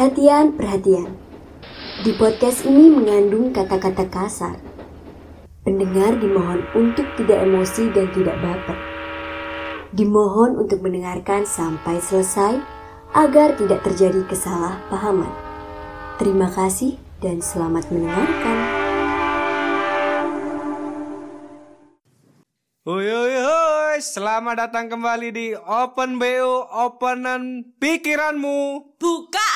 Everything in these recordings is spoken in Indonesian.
Perhatian, perhatian. Di podcast ini mengandung kata-kata kasar. Pendengar dimohon untuk tidak emosi dan tidak baper. Dimohon untuk mendengarkan sampai selesai agar tidak terjadi kesalahpahaman. Terima kasih dan selamat mendengarkan. Hoi hoi hoi, selamat datang kembali di Open BO, openan pikiranmu. bukaan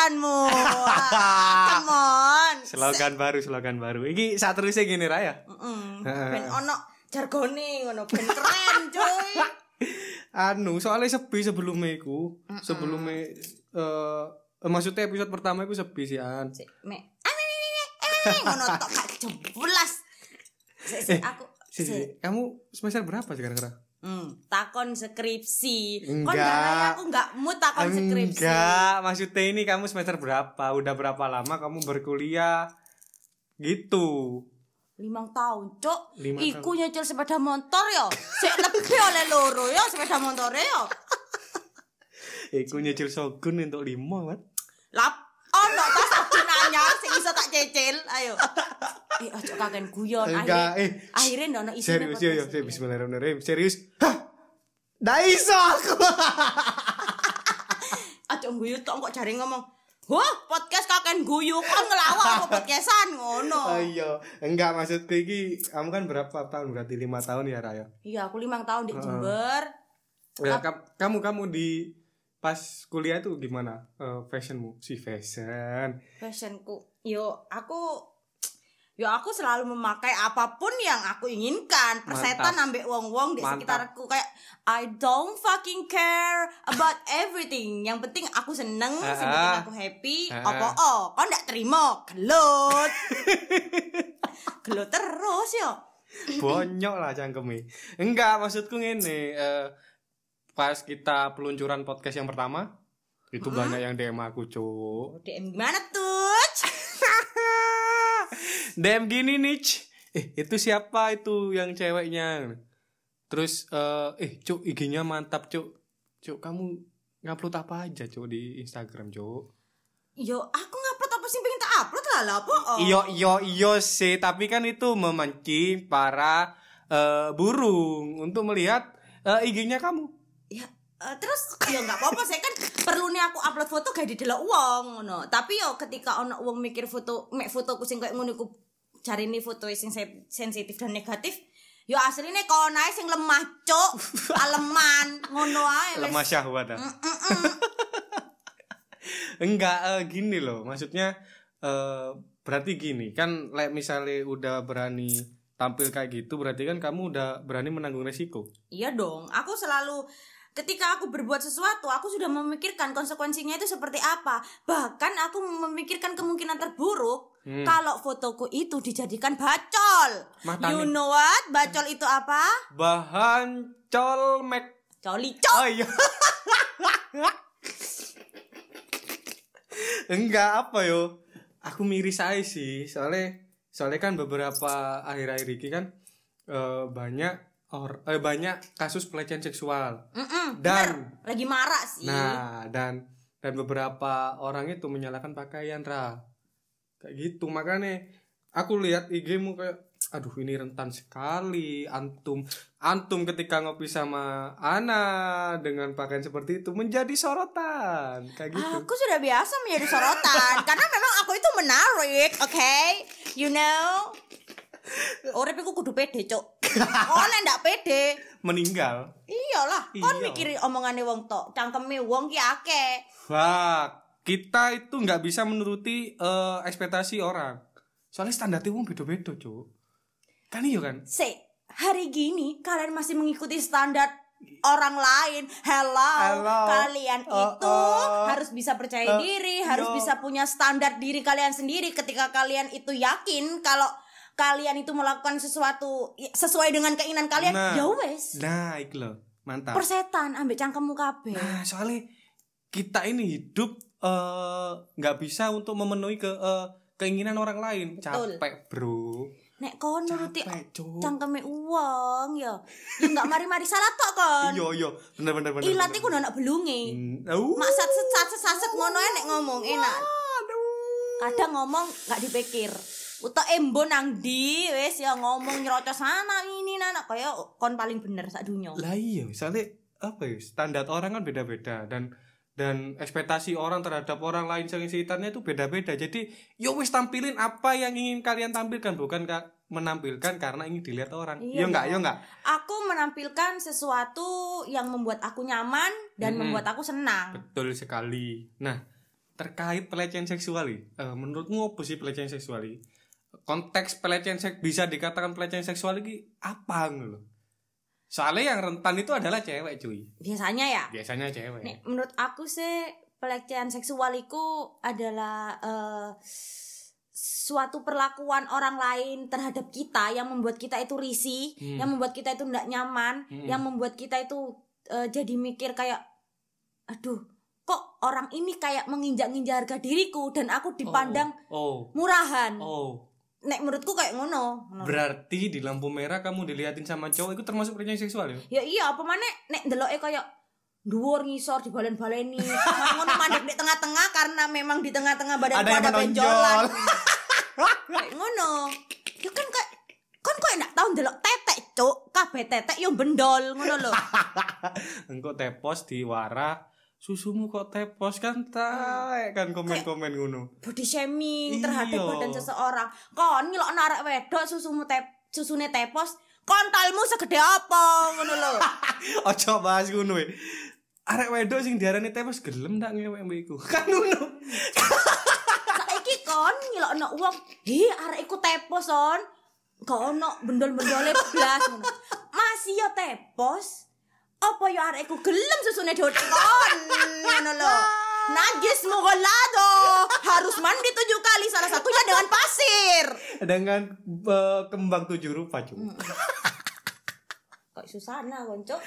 wawasanmu. Wah, Come on. Slogan baru, slogan baru. Iki saat terusnya gini Raya. Mm, Heeh. ben ono jargone ngono ben keren cuy. Anu, soalnya sepi sebelumnya iku, sebelumnya eh eh, maksudnya episode pertama iku sepi sih an. Sik, me. Ah, me, me, me, me, me, me, ngono tok gak jelas. Sik, sik, Eh, aku Si, si, kamu semester berapa sekarang sekarang? Hmm, takon skripsi. Kon Enggak. darahnya aku enggak mu takon skripsi. Enggak, maksudnya ini kamu semester berapa? Udah berapa lama kamu berkuliah? Gitu. Limang tahun, cok. Lima Iku nyicil sepeda motor ya. Sik lebih oleh loro ya sepeda motor ya. Iku nyicil Shogun untuk lima, Mat. Lap, ono ta sabun anyar sing iso tak cicil. Ayo. Eh, ojo kaken guyon. Enggak, Akhirnya- eh, Akhirnya ndono isine Serius yo yo, bismillahirrahmanirrahim. Serius. Hah. Nggak iso aku. Aja guyu tok kok jare ngomong. Wah, podcast kaken guyu kan ngelawak apa podcastan ngono. Oh, iya, enggak maksudku iki kamu kan berapa tahun? Berarti lima tahun ya, Raya. Iya, aku limang tahun di. Jember. Ya, kam- kamu kamu di pas kuliah itu gimana? Eh, fashionmu? Si fashion. Fashionku. Yo, aku Yo aku selalu memakai apa pun yang aku inginkan. Persetan ambek wong-wong di Mantap. sekitarku kayak I don't fucking care about everything. Yang penting aku seneng, yang penting aku happy. Apa ah. oh, kau ndak terima? Gelut. Gelut terus yo. Bonyok lah cangkeme. Enggak, maksudku ngene, eh, pas kita peluncuran podcast yang pertama, itu banyak yang DM aku, Cuk. DM gimana tuh? DM gini nih. Eh itu siapa itu yang ceweknya Terus eh eh cuk IG-nya mantap cuk Cuk kamu ngupload apa aja cuk di Instagram cuk Yo, aku ngupload apa sih pengen tak upload lah lah apa? Oh. Iyo iyo iyo sih Tapi kan itu memancing para eh, burung Untuk melihat eh, IG-nya kamu Ya, eh, terus ya nggak apa-apa saya kan perlu nih aku upload foto kayak di delok uang ngono. Tapi yo ketika ono uang mikir foto mek fotoku sing kayak ngono cari nih foto sing se- sensitif dan negatif. Yo aslinya kau naik sing lemah cok, aleman ngono ae. wes. Lemah syahwat ah. Mm, mm, mm. Enggak eh, gini loh Maksudnya eh, Berarti gini Kan like, misalnya udah berani tampil kayak gitu Berarti kan kamu udah berani menanggung resiko Iya dong, aku selalu ketika aku berbuat sesuatu, aku sudah memikirkan konsekuensinya itu seperti apa. Bahkan aku memikirkan kemungkinan terburuk Hmm. kalau fotoku itu dijadikan bacol. Matane. You know what? Bacol itu apa? bahan colmek Coli col. oh iya enggak apa yo aku miris aja sih soalnya soalnya kan beberapa akhir-akhir ini kan eh, banyak or eh, banyak kasus pelecehan seksual Mm-mm, Dan- bener. lagi marah sih. nah dan dan beberapa orang itu menyalahkan pakaian ra kayak gitu makanya aku lihat IG-mu kayak aduh ini rentan sekali antum antum ketika ngopi sama Ana dengan pakaian seperti itu menjadi sorotan kayak gitu Aku sudah biasa menjadi sorotan karena memang aku itu menarik, oke? You know? Urip iku kudu pede, Cuk. Oh, nek ndak pede, meninggal iyalah. Kon Iya. mikiri omongane wong tok, cangkeme wong ki akeh. wah kita itu nggak bisa menuruti eh, ekspektasi orang soalnya standarnya wong beda-beda cuk kan iya kan Se, hari gini kalian masih mengikuti standar orang lain. Hello, Hello. kalian Oh, itu oh. harus bisa percaya Oh, diri, harus yo. bisa punya standar diri kalian sendiri ketika kalian itu yakin kalau kalian itu melakukan sesuatu sesuai dengan keinginan kalian. Nah. Ya wes. nah itu loh mantap Persetan ambek cangkemmu kabeh. Nah, soalnya kita ini hidup eh, nggak bisa untuk memenuhi ke eh, keinginan orang lain. Betul. Capek, Bro. nek kon nuruti cangkeme uang ya. Ya enggak mari-mari salah tok kon. Iya iya, bener bener bener. Ilat iku anak belunge. Hmm, au. Mak sat sat saset ngono nek ngomong enak. Kadang ngomong gak dipikir. Utak embo nang di wis ya ngomong nyerocos sana ini nana kaya kon paling bener sak dunya. Lah iya, misalnya apa ya? Standar orang kan beda-beda dan dan ekspektasi orang terhadap orang lain yang sekitarnya itu beda-beda. Jadi, yo wis tampilin apa yang ingin kalian tampilkan, bukan ka- menampilkan karena ingin dilihat orang. Iya, Iya enggak, dong. iya enggak. Aku menampilkan sesuatu yang membuat aku nyaman dan Mm-mm. membuat aku senang. Betul sekali. Nah, terkait pelecehan seksual eh, menurutmu apa sih pelecehan seksual? Konteks pelecehan seks bisa dikatakan pelecehan seksual ini apa gitu loh? Soalnya yang rentan itu adalah cewek, cuy. Biasanya ya. Biasanya cewek. Nek menurut aku sih pelecehan seksual itu adalah eh, suatu perlakuan orang lain terhadap kita yang membuat kita itu risih, Hmm. yang membuat kita itu tidak nyaman, Hmm. yang membuat kita itu eh, jadi mikir kayak aduh, kok orang ini kayak menginjak-injak harga diriku dan aku dipandang Oh. murahan. Oh. Nek menurutku kayak ngono. Berarti di lampu merah kamu diliatin sama cowok itu termasuk pelecehan seksual ya? Ya iya, apa mana nek ndeloke kayak dhuwur ngisor dibalen-baleni. Ngono mandek di tengah-tengah karena memang di tengah-tengah badanku Ada ada, benjolan. kayak ngono. Ya kan kayak kon kok enggak tahu ndelok tetek, Cuk. Kabeh tetek yo bendol ngono lho. Engkau tepos di warak susumu kok tepos kan taek kan komen-komen ngono. Body shaming Iya. terhadap badan seseorang. Kon ngelok arek wedok susumu tep susune tepos, kontolmu segede apa ngono lho. Ojo bahas ngono we. Arek wedok sing diarani tepos gelem ndak ngewek iku. Kan ngono. Saiki kon ngelokno wong, "Hi, arek iku tepos, son." Gak ono bendol-bendole blas ngono. Masih yo tepos. Apa yo arek iku gelem susune dodek kon ngono lho. Najis mughalado harus mandi tujuh kali salah satunya dengan pasir. Dengan eh, kembang tujuh rupa, Cuk. Kok susana konco?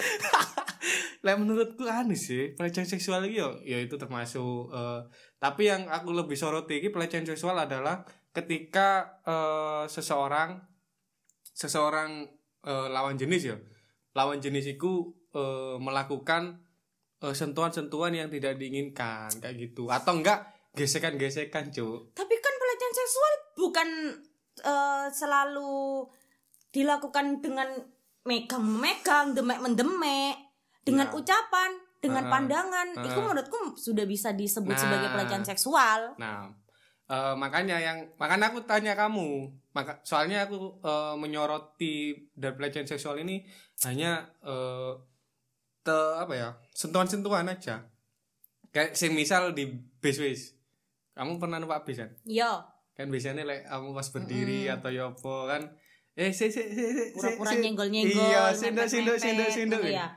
Lah menurutku aneh sih pelecehan seksual iki yo ya itu termasuk eh, tapi yang aku lebih soroti iki pelecehan seksual adalah ketika eh, seseorang seseorang eh, lawan jenis ya lawan jenis itu eh, melakukan eh, sentuhan-sentuhan yang tidak diinginkan kayak gitu atau enggak gesekan-gesekan cuk Tapi kan pelecehan seksual bukan eh, selalu dilakukan dengan megang-megang, demek-mendemek, dengan Ya. ucapan, dengan Ah, pandangan. ah. Itu menurutku sudah bisa disebut Nah. sebagai pelecehan seksual. Nah, eh, makanya yang makanya aku tanya kamu, maka soalnya aku eh, menyoroti dari pelecehan seksual ini hanya eh, te apa ya sentuhan-sentuhan aja. Kayak semisal di bis wis. Kamu pernah numpak bis kan? Yo, Kan biasanya lek kamu pas berdiri atau ya apa kan eh si si si si pura-pura si- nyenggol-nyenggol. Iya, sinduk sinduk sinduk mepet-mepet, sinduk. ngono ya.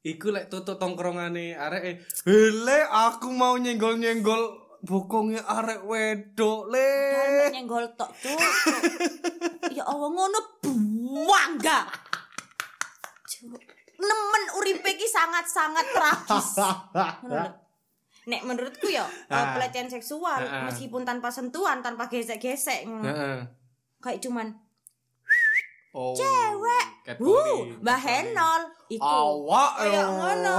Iku lek tutup tongkrongane arek eh "Hele, aku mau nyenggol-nyenggol bokongnya arek wedok le. Dan nyenggol tok tuh. ya Allah ngono bangga. Cuk, Nemen uripe iki sangat-sangat tragis. Nek menurutku ya eh, Ah. pelecehan seksual Ah, ah. meskipun tanpa sentuhan, tanpa gesek-gesek ngono. Heeh. Kayak cuman Oh. Cewek. wuh, Mbah. Henol iku. Awak Kayak ngono.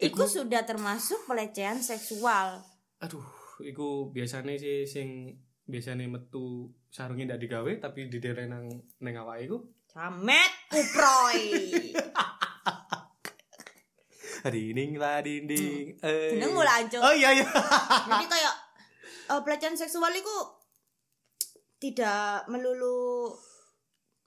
Iku sudah termasuk pelecehan seksual. Aduh, iku biasanya sih sing biasanya metu sarungnya ndak digawe tapi di nang nang awake iku. Jamet kuproy. Dinding lah dinding. Eh. Jeneng mulai ancur. Oh iya iya. Jadi kayak eh, pelecehan seksual itu tidak melulu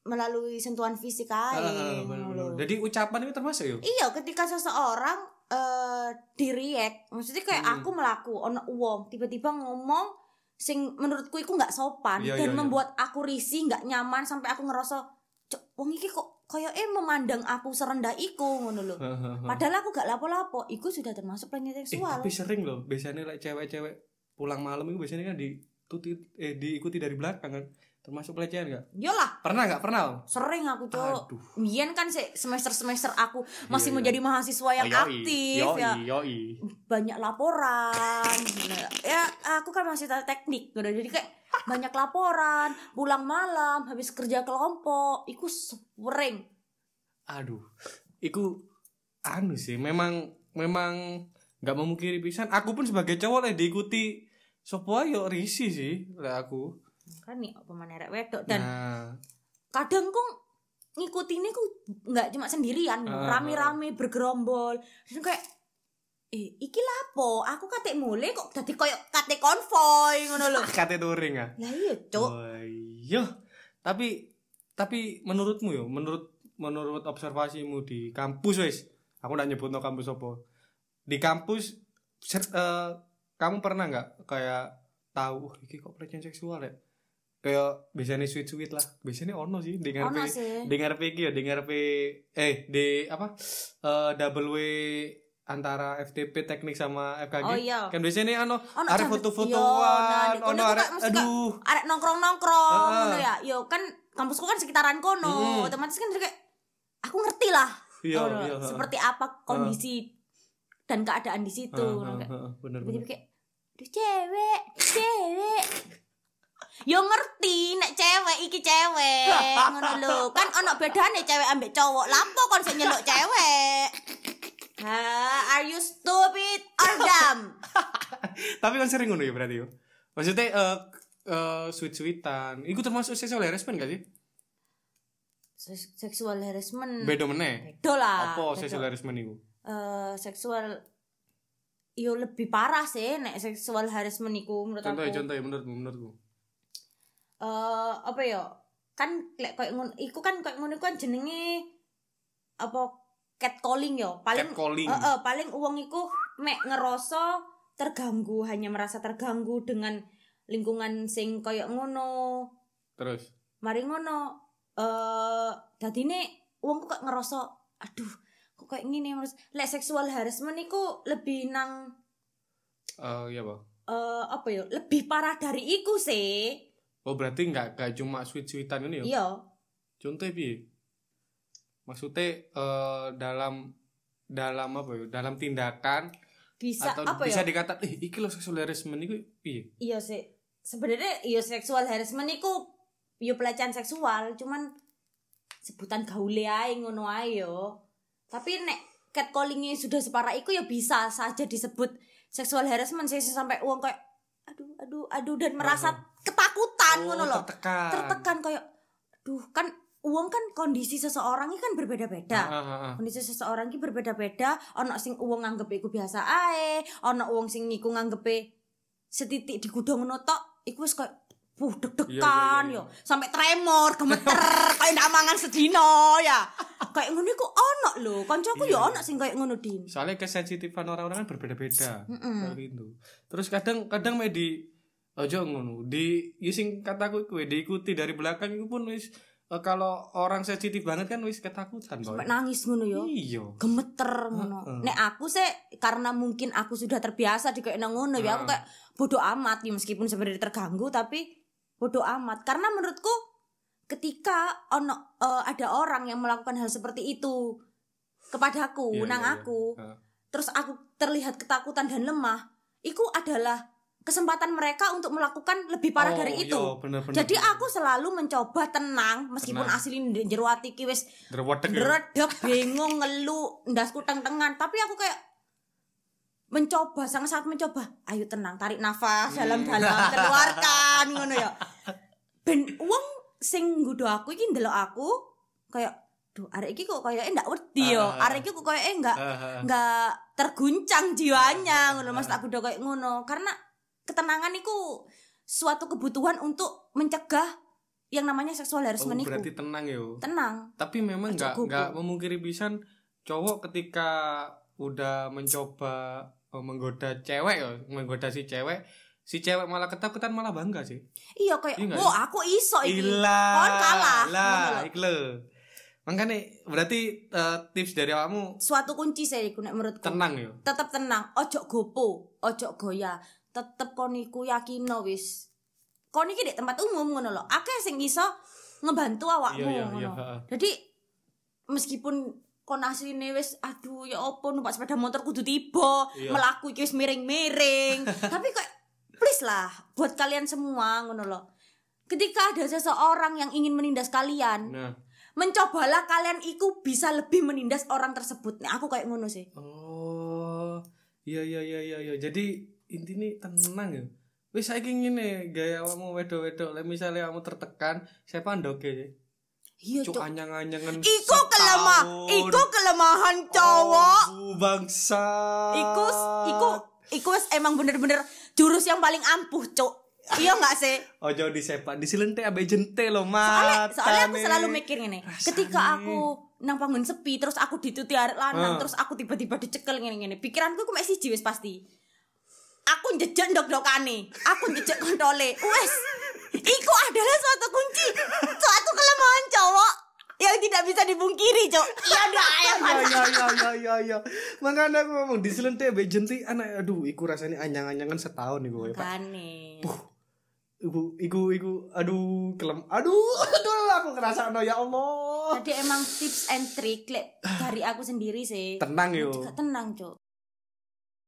melalui sentuhan fisik aja. bener. Jadi ucapan itu termasuk ya? Iya, ketika seseorang eh di-react, maksudnya kayak Hmm. aku melaku ono uang tiba-tiba ngomong sing menurutku itu nggak sopan Iya, dan iya, iya. membuat aku risih, nggak nyaman sampai aku ngerasa cok wong iki kok kayak eh memandang aku serendah iku ngono lho. Padahal aku gak lapo-lapo, iku sudah termasuk pelecehan Eh, seksual. tapi sering loh biasanya like cewek-cewek pulang malam itu biasanya kan dituti eh diikuti dari belakang kan termasuk pelecehan nggak Yolah, pernah nggak pernah Om? sering aku aduh Mien kan se- semester-semester aku masih Iya, menjadi mahasiswa yang Oh, yoi, aktif yoi, ya. yoi. Banyak laporan. Nah, ya aku kan masih teknik. Jadi kayak banyak laporan pulang malam habis kerja kelompok. Iku sering aduh iku anu sih memang memang nggak memungkiri pisan. Aku pun sebagai cowok lah diikuti. Sopo ayo risi sih lah aku. Kan nih apa mana rek wedok dan? Nah. Kadang kok ngikutin ku nggak cuma sendirian Ah. rame-rame bergerombol. Dan kayak eh iki lapo aku kate mulai kok dadi koyo kate konvoy ngono lho kate touring ah lah iya cuk Oh, iya. Tapi tapi menurutmu yo, menurut menurut observasimu di kampus wes, aku nggak nyebut no kampus apa. Di kampus ser- eh, kamu pernah nggak kayak tahu "Wah, iki kok pelecehan seksual ya? Kayak biasanya sweet sweet lah. Biasanya ono sih dengar sih dengar iki ya, dengar P eh di apa? Eh double W antara FTP teknik sama FKG. Oh, iya. Kan biasanya ano Ono arek sampe- foto-fotoan, Iya, nah, ono arek aduh. arek nongkrong-nongkrong Heeh. ngono ya yo kan kampusku kan sekitaran kono Mm-mm. otomatis kan kayak aku ngerti lah Iya, ngono, iya, seperti apa kondisi dan keadaan di situ heeh, kayak heeh, bener bener. kayak Duh cewek, cewek. Yo ngerti nek cewek iki cewek. Ngono lho. Kan ono bedane cewek ambek cowok. Lapo kon sing nyeluk cewek? Ha, are you stupid or dumb? Tapi kan sering ngono ya berarti yo. Maksudnya eh eh sweet-sweetan. Iku termasuk sexual harassment gak sih? Seksual harassment. Beda meneh. Bedo lah. Apa bedo. sexual harassment iku? Eh, seksual yo lebih parah sih nek seksual harassment iku menurut Contoh ya, aku. contoh ya menurutmu, menurutmu. eh apa ya kan lek koyo ngono iku kan koyo ngono iku kan jenenge apa catcalling yo paling Catcalling. Heeh, paling uang iku mek ngerasa terganggu hanya merasa terganggu dengan lingkungan sing koyo ngono Terus. mari ngono eh dadine uang kok ngerasa aduh kok kayak gini terus lek seksual harassment iku lebih nang Eh iya, Pak. eh apa ya lebih parah dari iku sih Oh, berarti enggak enggak cuma sweet-sweetan ini yo. iya Contohnya piye? Maksudnya eh dalam dalam apa ya? Dalam tindakan bisa atau apa bisa ya dikatakan eh iki lo sexual harassment iku piye? iya sih sebenarnya iya seksual harassment iku yo pelecehan seksual cuman sebutan gaule ae ngono ae yo tapi nek catcallingnya sudah separah iku ya bisa saja disebut seksual harassment sih sampai uang kayak aduh aduh aduh dan merasa ketakutan ngono loh Oh, tertekan. tertekan kayak aduh kan uang kan kondisi seseorang ini kan berbeda-beda. Ah, ah, ah. kondisi seseorang ki berbeda-beda. Ono sing uang nganggep iku biasa ae. Ono uang sing iku nganggep setitik di gudang notok iku wis kayak Wuh deg-degan Iya, iya, iya, yo. sampai tremor gemeter kayak ndak mangan sedino ya. Kayak ngono iku ono lho. Kancaku yo ono sing kayak ngono din. Soalnya kesensitifan orang-orang kan berbeda-beda. Gitu. Terus kadang kadang me di ojo ngono, di using kataku iku diikuti dari belakang itu pun wis kalau orang sensitif banget kan wis ketakutan sampai nangis ngono yo Iya. gemeter ngono. Heeh. Nek aku sih karena mungkin aku sudah terbiasa di kayak ngono ya aku kayak bodoh amat ya meskipun sebenarnya terganggu tapi bodoh amat karena menurutku ketika ono eh, ada orang yang melakukan hal seperti itu kepadaku Iya, nang iya, iya. aku Heeh. terus aku terlihat ketakutan dan lemah itu adalah kesempatan mereka untuk melakukan lebih parah Oh, dari iya, itu bener-bener. jadi aku selalu mencoba tenang meskipun Tenang. asli di jero ati ki wis Derwedeg ya. Bingung, ngeluh, ndasku tengan Tapi aku kayak mencoba, sangat-sangat mencoba. Ayo tenang, tarik nafas dalam-dalam, keluarkan ngono ya. Ben wong sing nggudo aku iki ndelok aku kayak duh arek iki kok kayak ndak wedi yo. Arek iki kok kayak enggak Ah, ah, ah. nggak terguncang jiwanya ngono Mas aku udah kayak ngono karena ketenangan itu suatu kebutuhan untuk mencegah yang namanya seksual Oh, harassment itu berarti tenang yo. tenang Tapi memang nggak nggak memungkiri pisan cowok ketika udah mencoba eh, menggoda cewek ya, menggoda si cewek, si cewek malah ketakutan malah bangga sih. iya kayak Iya wow aku iso Ilah. kon kalah Lah, lho. Makanya berarti eh, tips dari kamu suatu kunci saya menurutku tenang yo. tetep tenang ojo gopo ojo goya tetep kon iku yakino wis. Kon iki di tempat umum ngono lho. Akeh sing iso ngebantu awakmu Iya, iya, ngono. iya, jadi meskipun kon asline wis aduh ya opo numpak sepeda motor kudu tiba Iya. melaku iki wis miring-miring. Tapi kok please lah buat kalian semua ngono loh ketika ada seseorang yang ingin menindas kalian Nah. mencobalah kalian iku bisa lebih menindas orang tersebut. Nah aku kayak ngono sih. Oh. Iya iya iya iya iya. Jadi intine tenang ya. Wis saiki ngene gaya awakmu wedo-wedo lek misale kamu tertekan, saya pandoke sih. iya Cuk anyang-anyangan. iku kelemah iku kelemahan cowok Oh, bangsa. iku iku iku emang bener-bener jurus yang paling ampuh cok iya nggak sih Ojo disepak, disilentik abe jente lo, soalnya, Mat. soalnya aku selalu mikir gini ketika aku nang panggung sepi terus aku dituti arek lanang Ah. terus aku tiba-tiba dicekel ngene ngene pikiranku aku masih siji wis pasti aku jejak ndok-ndokane aku jejak kontole wes iku adalah suatu kunci suatu kelemahan cowok yang tidak bisa dipungkiri cok iya dah ya Ya ya ya ya ya ya. Makanya aku ngomong disilentik abe jente anak aduh iku rasanya anyang-anyangan setahun iku. ya, Pak. Kane. Iku iku iku aduh kelem aduh aduh aku ngerasa ya Allah. Jadi emang tips and trick lek dari aku sendiri sih. Tenang yo. Juga tenang, Cok.